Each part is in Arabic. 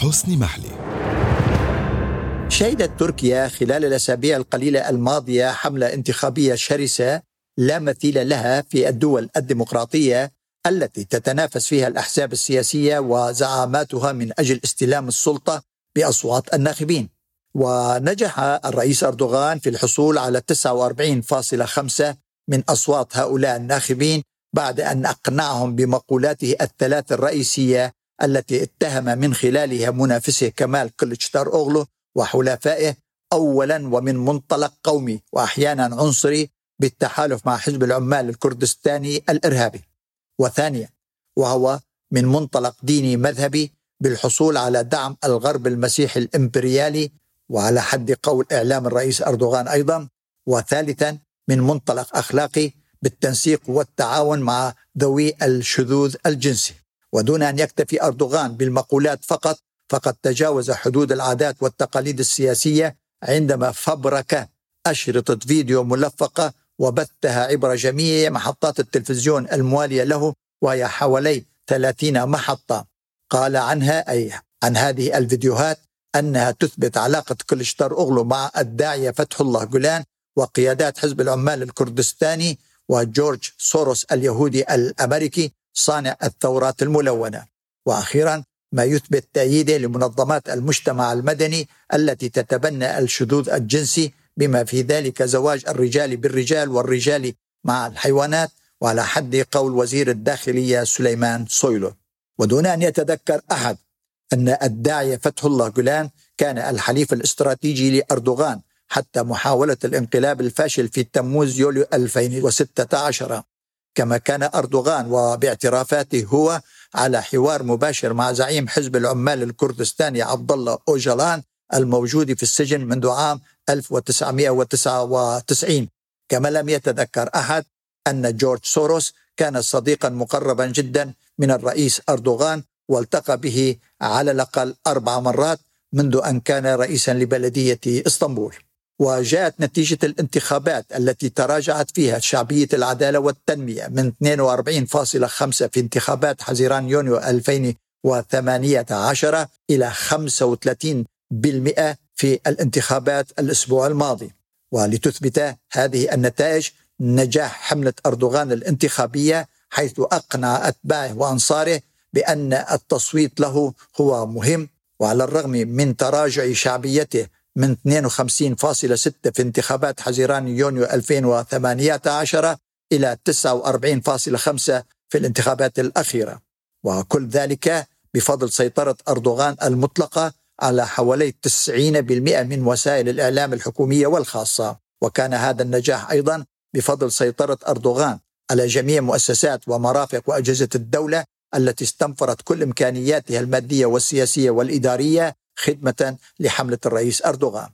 حسن محلي شهدت تركيا خلال الأسابيع القليلة الماضية حملة انتخابية شرسة لا مثيل لها في الدول الديمقراطية التي تتنافس فيها الأحزاب السياسية وزعاماتها من أجل استلام السلطة بأصوات الناخبين. ونجح الرئيس أردوغان في الحصول على 49.5 من أصوات هؤلاء الناخبين بعد أن أقنعهم بمقولاته الثلاث الرئيسية التي اتهم من خلالها منافسه كمال كلتشدار أوغلو وحلفائه اولا ومن منطلق قومي واحيانا عنصري بالتحالف مع حزب العمال الكردستاني الإرهابي. وثانيا وهو من منطلق ديني مذهبي بالحصول على دعم الغرب المسيحي الإمبريالي وعلى حد قول إعلام الرئيس أردوغان أيضا وثالثا من منطلق أخلاقي بالتنسيق والتعاون مع ذوي الشذوذ الجنسي ودون أن يكتفي أردوغان بالمقولات فقط فقد تجاوز حدود العادات والتقاليد السياسية عندما فبرك أشرطة فيديو ملفقة وبثها عبر جميع محطات التلفزيون الموالية له وهي حوالي 30 محطة. قال عنها أي عن هذه الفيديوهات أنها تثبت علاقة كلشتر أوغلو مع الداعية فتح الله جولان وقيادات حزب العمال الكردستاني وجورج سوروس اليهودي الأمريكي صانع الثورات الملونة. وأخيرا ما يثبت تأييده لمنظمات المجتمع المدني التي تتبنى الشذوذ الجنسي بما في ذلك زواج الرجال بالرجال والرجال مع الحيوانات. وعلى حد قول وزير الداخلية سليمان سويلو ودون أن يتذكر أحد أن الداعية فتح الله جولان كان الحليف الاستراتيجي لأردوغان حتى محاولة الانقلاب الفاشل في تموز يوليو 2016 كما كان أردوغان وباعترافاته هو على حوار مباشر مع زعيم حزب العمال الكردستاني عبد الله أوجلان الموجود في السجن منذ عام 1999 كما لم يتذكر أحد أن جورج سوروس كان صديقا مقربا جدا من الرئيس أردوغان والتقى به على الأقل أربع مرات منذ أن كان رئيسا لبلدية إسطنبول. وجاءت نتيجة الانتخابات التي تراجعت فيها شعبية العدالة والتنمية من 42.5 في انتخابات حزيران يونيو 2018 إلى 35% في الانتخابات الأسبوع الماضي. ولتثبت هذه النتائج نجاح حملة أردوغان الانتخابية حيث أقنع أتباعه وأنصاره بأن التصويت له هو مهم وعلى الرغم من تراجع شعبيته من 52.6 في انتخابات حزيران يونيو 2018 إلى 49.5 في الانتخابات الأخيرة. وكل ذلك بفضل سيطرة أردوغان المطلقة على حوالي 90% من وسائل الإعلام الحكومية والخاصة. وكان هذا النجاح أيضا بفضل سيطرة أردوغان على جميع مؤسسات ومرافق وأجهزة الدولة التي استنفرت كل إمكانياتها المادية والسياسية والإدارية خدمة لحملة الرئيس أردوغان.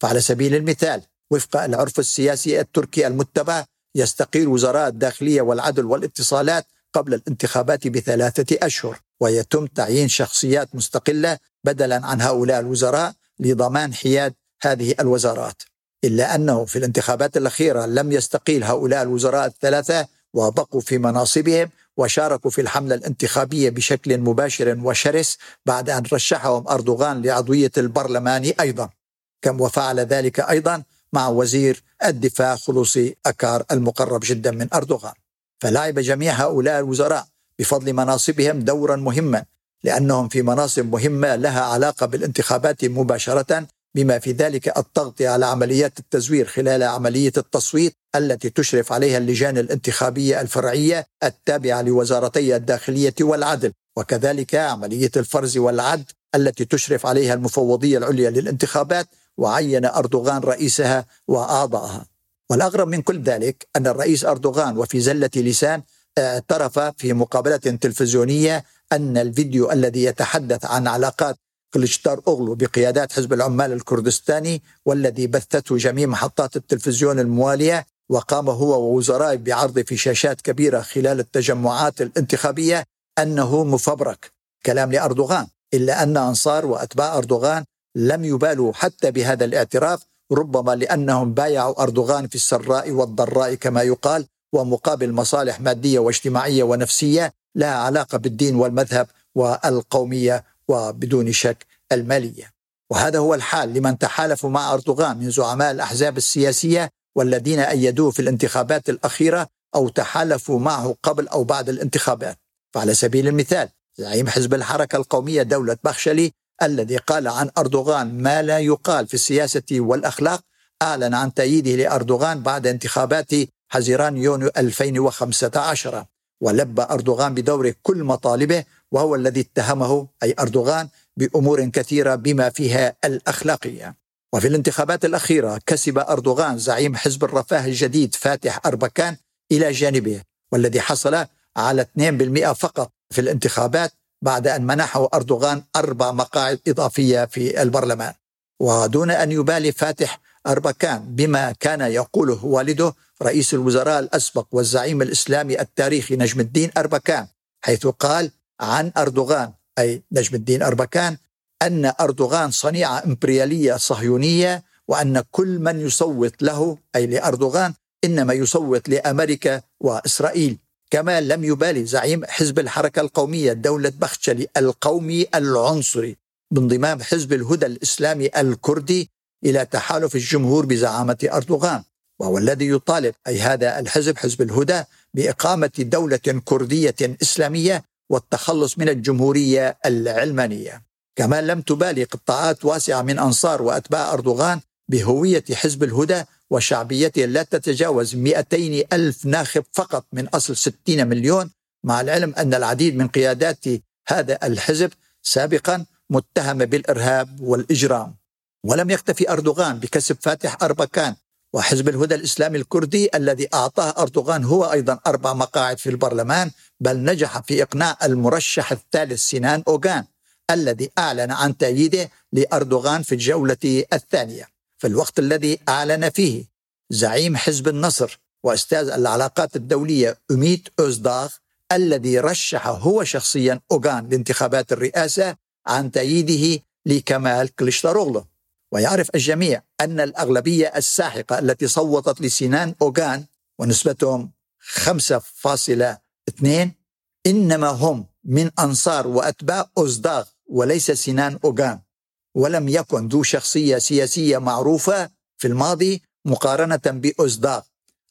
فعلى سبيل المثال وفق العرف السياسي التركي المتبع يستقيل وزراء الداخلية والعدل والاتصالات قبل الانتخابات بثلاثة أشهر ويتم تعيين شخصيات مستقلة بدلا عن هؤلاء الوزراء لضمان حياد هذه الوزارات. إلا أنه في الانتخابات الأخيرة لم يستقيل هؤلاء الوزراء الثلاثة وبقوا في مناصبهم وشاركوا في الحملة الانتخابية بشكل مباشر وشرس بعد أن رشحهم أردوغان لعضوية البرلمان أيضا. كم وفعل ذلك أيضا مع وزير الدفاع خلوصي أكار المقرب جدا من أردوغان. فلعب جميع هؤلاء الوزراء بفضل مناصبهم دورا مهما لأنهم في مناصب مهمة لها علاقة بالانتخابات مباشرة بما في ذلك التغطية على عمليات التزوير خلال عملية التصويت التي تشرف عليها اللجان الانتخابية الفرعية التابعة لوزارتي الداخلية والعدل. وكذلك عملية الفرز والعد التي تشرف عليها المفوضية العليا للانتخابات وعين أردوغان رئيسها وأعضائها والأغرب من كل ذلك أن الرئيس أردوغان وفي زلة لسان اعترف في مقابلة تلفزيونية أن الفيديو الذي يتحدث عن علاقات كلشتار أغلو بقيادات حزب العمال الكردستاني والذي بثته جميع محطات التلفزيون الموالية وقام هو ووزرائه بعرض في شاشات كبيرة خلال التجمعات الانتخابية أنه مفبرك. كلام لأردوغان. إلا أن أنصار وأتباع أردوغان لم يبالوا حتى بهذا الاعتراف ربما لأنهم بايعوا أردوغان في السراء والضراء كما يقال ومقابل مصالح مادية واجتماعية ونفسية لها علاقة بالدين والمذهب والقومية وبدون شك المالية. وهذا هو الحال لمن تحالفوا مع أردوغان من زعماء الأحزاب السياسية والذين أيدوه في الانتخابات الأخيرة أو تحالفوا معه قبل أو بعد الانتخابات. فعلى سبيل المثال زعيم حزب الحركة القومية دولة بخشلي الذي قال عن أردوغان ما لا يقال في السياسة والأخلاق أعلن عن تأييده لأردوغان بعد انتخابات حزيران يونيو 2015 ولبى أردوغان بدور كل مطالبه وهو الذي اتهمه أي أردوغان بأمور كثيرة بما فيها الأخلاقية. وفي الانتخابات الأخيرة كسب أردوغان زعيم حزب الرفاه الجديد فاتح أربكان إلى جانبه والذي حصل على 2% فقط في الانتخابات بعد أن منحه أردوغان أربع مقاعد إضافية في البرلمان. ودون أن يبالي فاتح أربكان بما كان يقوله والده رئيس الوزراء الأسبق والزعيم الإسلامي التاريخي نجم الدين أربكان حيث قال عن أردوغان أي نجم الدين أربكان أن أردوغان صنيعة إمبريالية صهيونية وأن كل من يصوت له أي لأردوغان إنما يصوت لأمريكا وإسرائيل. كما لم يبالي زعيم حزب الحركة القومية دولة بخشلي القومي العنصري بانضمام حزب الهدى الإسلامي الكردي إلى تحالف الجمهور بزعامة أردوغان. وهو الذي يطالب أي هذا الحزب حزب الهدى بإقامة دولة كردية إسلامية والتخلص من الجمهورية العلمانية. كما لم تبالي قطاعات واسعة من أنصار وأتباع أردوغان بهوية حزب الهدى وشعبيته لا تتجاوز 200 ألف ناخب فقط من أصل 60 مليون مع العلم أن العديد من قيادات هذا الحزب سابقا متهمة بالإرهاب والإجرام. ولم يكتفي أردوغان بكسب فاتح أربكان وحزب الهدى الإسلامي الكردي الذي أعطاه أردوغان هو أيضا أربع مقاعد في البرلمان بل نجح في إقناع المرشح الثالث سينان أوغان الذي أعلن عن تأييده لأردوغان في الجولة الثانية. في الوقت الذي أعلن فيه زعيم حزب النصر وأستاذ العلاقات الدولية أميت أوزداغ الذي رشح هو شخصيا أوغان لانتخابات الرئاسة عن تأييده لكمال كليشتاروغلو. ويعرف الجميع أن الأغلبية الساحقة التي صوتت لسنان أوغان ونسبتهم 5.2 إنما هم من أنصار وأتباع أوزداغ وليس سنان أوغان ولم يكن ذو شخصية سياسية معروفة في الماضي مقارنة بأوزداغ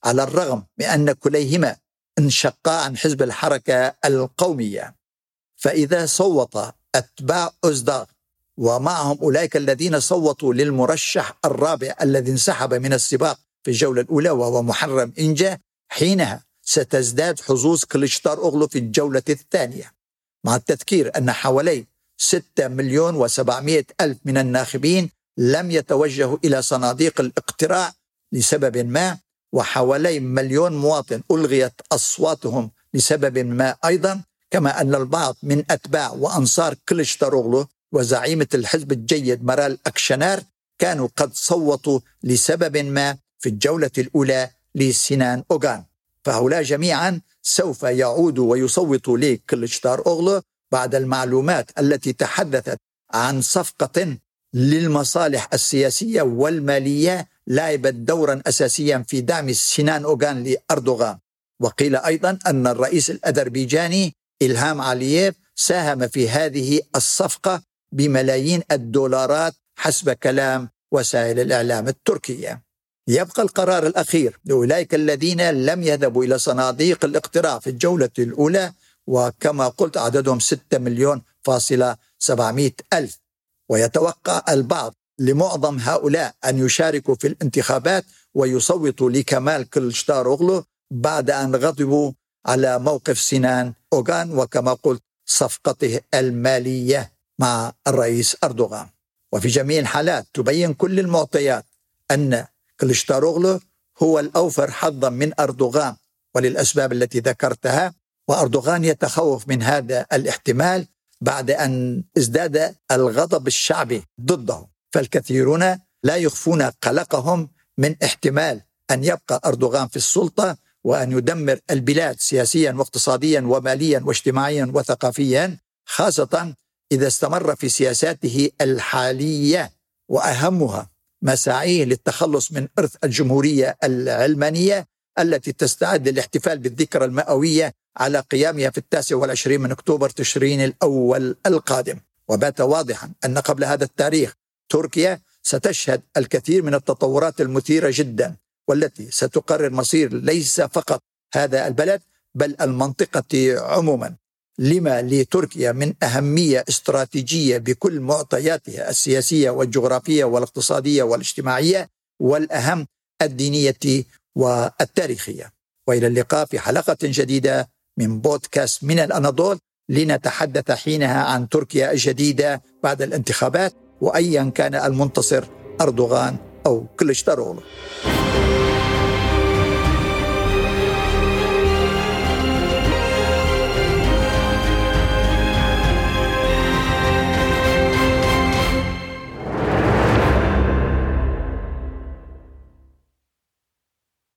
على الرغم من أن كليهما انشقا عن حزب الحركة القومية. فإذا صوت أتباع أوزداغ ومعهم أولئك الذين صوتوا للمرشح الرابع الذي انسحب من السباق في الجولة الأولى وهو محرم إنجا حينها ستزداد حظوظ كليشتار أغلو في الجولة الثانية مع التذكير أن حوالي 6 مليون و700 ألف من الناخبين لم يتوجهوا إلى صناديق الاقتراع لسبب ما وحوالي مليون مواطن ألغيت أصواتهم لسبب ما أيضا كما أن البعض من أتباع وأنصار كليشتاروغلو وزعيمة الحزب الجيد مرال أكشنار كانوا قد صوتوا لسبب ما في الجولة الأولى لسنان أوغان. فهؤلاء جميعا سوف يعودوا ويصوتوا لكلشتار أوغلو بعد المعلومات التي تحدثت عن صفقة للمصالح السياسية والمالية لعبت دورا أساسيا في دعم سنان أوغان لأردوغان. وقيل أيضا أن الرئيس الأذربيجاني إلهام علييف ساهم في هذه الصفقة بملايين الدولارات حسب كلام وسائل الإعلام التركية. يبقى القرار الأخير. لأولئك الذين لم يذهبوا إلى صناديق الاقتراع في الجولة الأولى وكما قلت عددهم 6 مليون فاصلة 700 ألف. ويتوقع البعض لمعظم هؤلاء أن يشاركوا في الانتخابات ويصوتوا لكمال كلشتاروغلو بعد أن غضبوا على موقف سنان أوغان وكما قلت صفقته المالية مع الرئيس أردوغان. وفي جميع الحالات تبين كل المعطيات أن كلشتاروغلو هو الأوفر حظا من أردوغان وللأسباب التي ذكرتها وأردوغان يتخوف من هذا الاحتمال بعد أن ازداد الغضب الشعبي ضده فالكثيرون لا يخفون قلقهم من احتمال أن يبقى أردوغان في السلطة وأن يدمر البلاد سياسيا واقتصاديا وماليا واجتماعيا وثقافيا خاصة إذا استمر في سياساته الحالية وأهمها مساعيه للتخلص من إرث الجمهورية العلمانية التي تستعد للاحتفال بالذكرى المئوية على قيامها في التاسع والعشرين من أكتوبر تشرين الأول القادم. وبات واضحا أن قبل هذا التاريخ تركيا ستشهد الكثير من التطورات المثيرة جدا والتي ستقرر مصير ليس فقط هذا البلد بل المنطقة عموما. لما لتركيا من أهمية استراتيجية بكل معطياتها السياسية والجغرافية والاقتصادية والاجتماعية والأهم الدينية والتاريخية. وإلى اللقاء في حلقة جديدة من بودكاست من الأناضول. لنتحدث حينها عن تركيا الجديدة بعد الانتخابات وايا كان المنتصر أردوغان أو كلشتاروغلو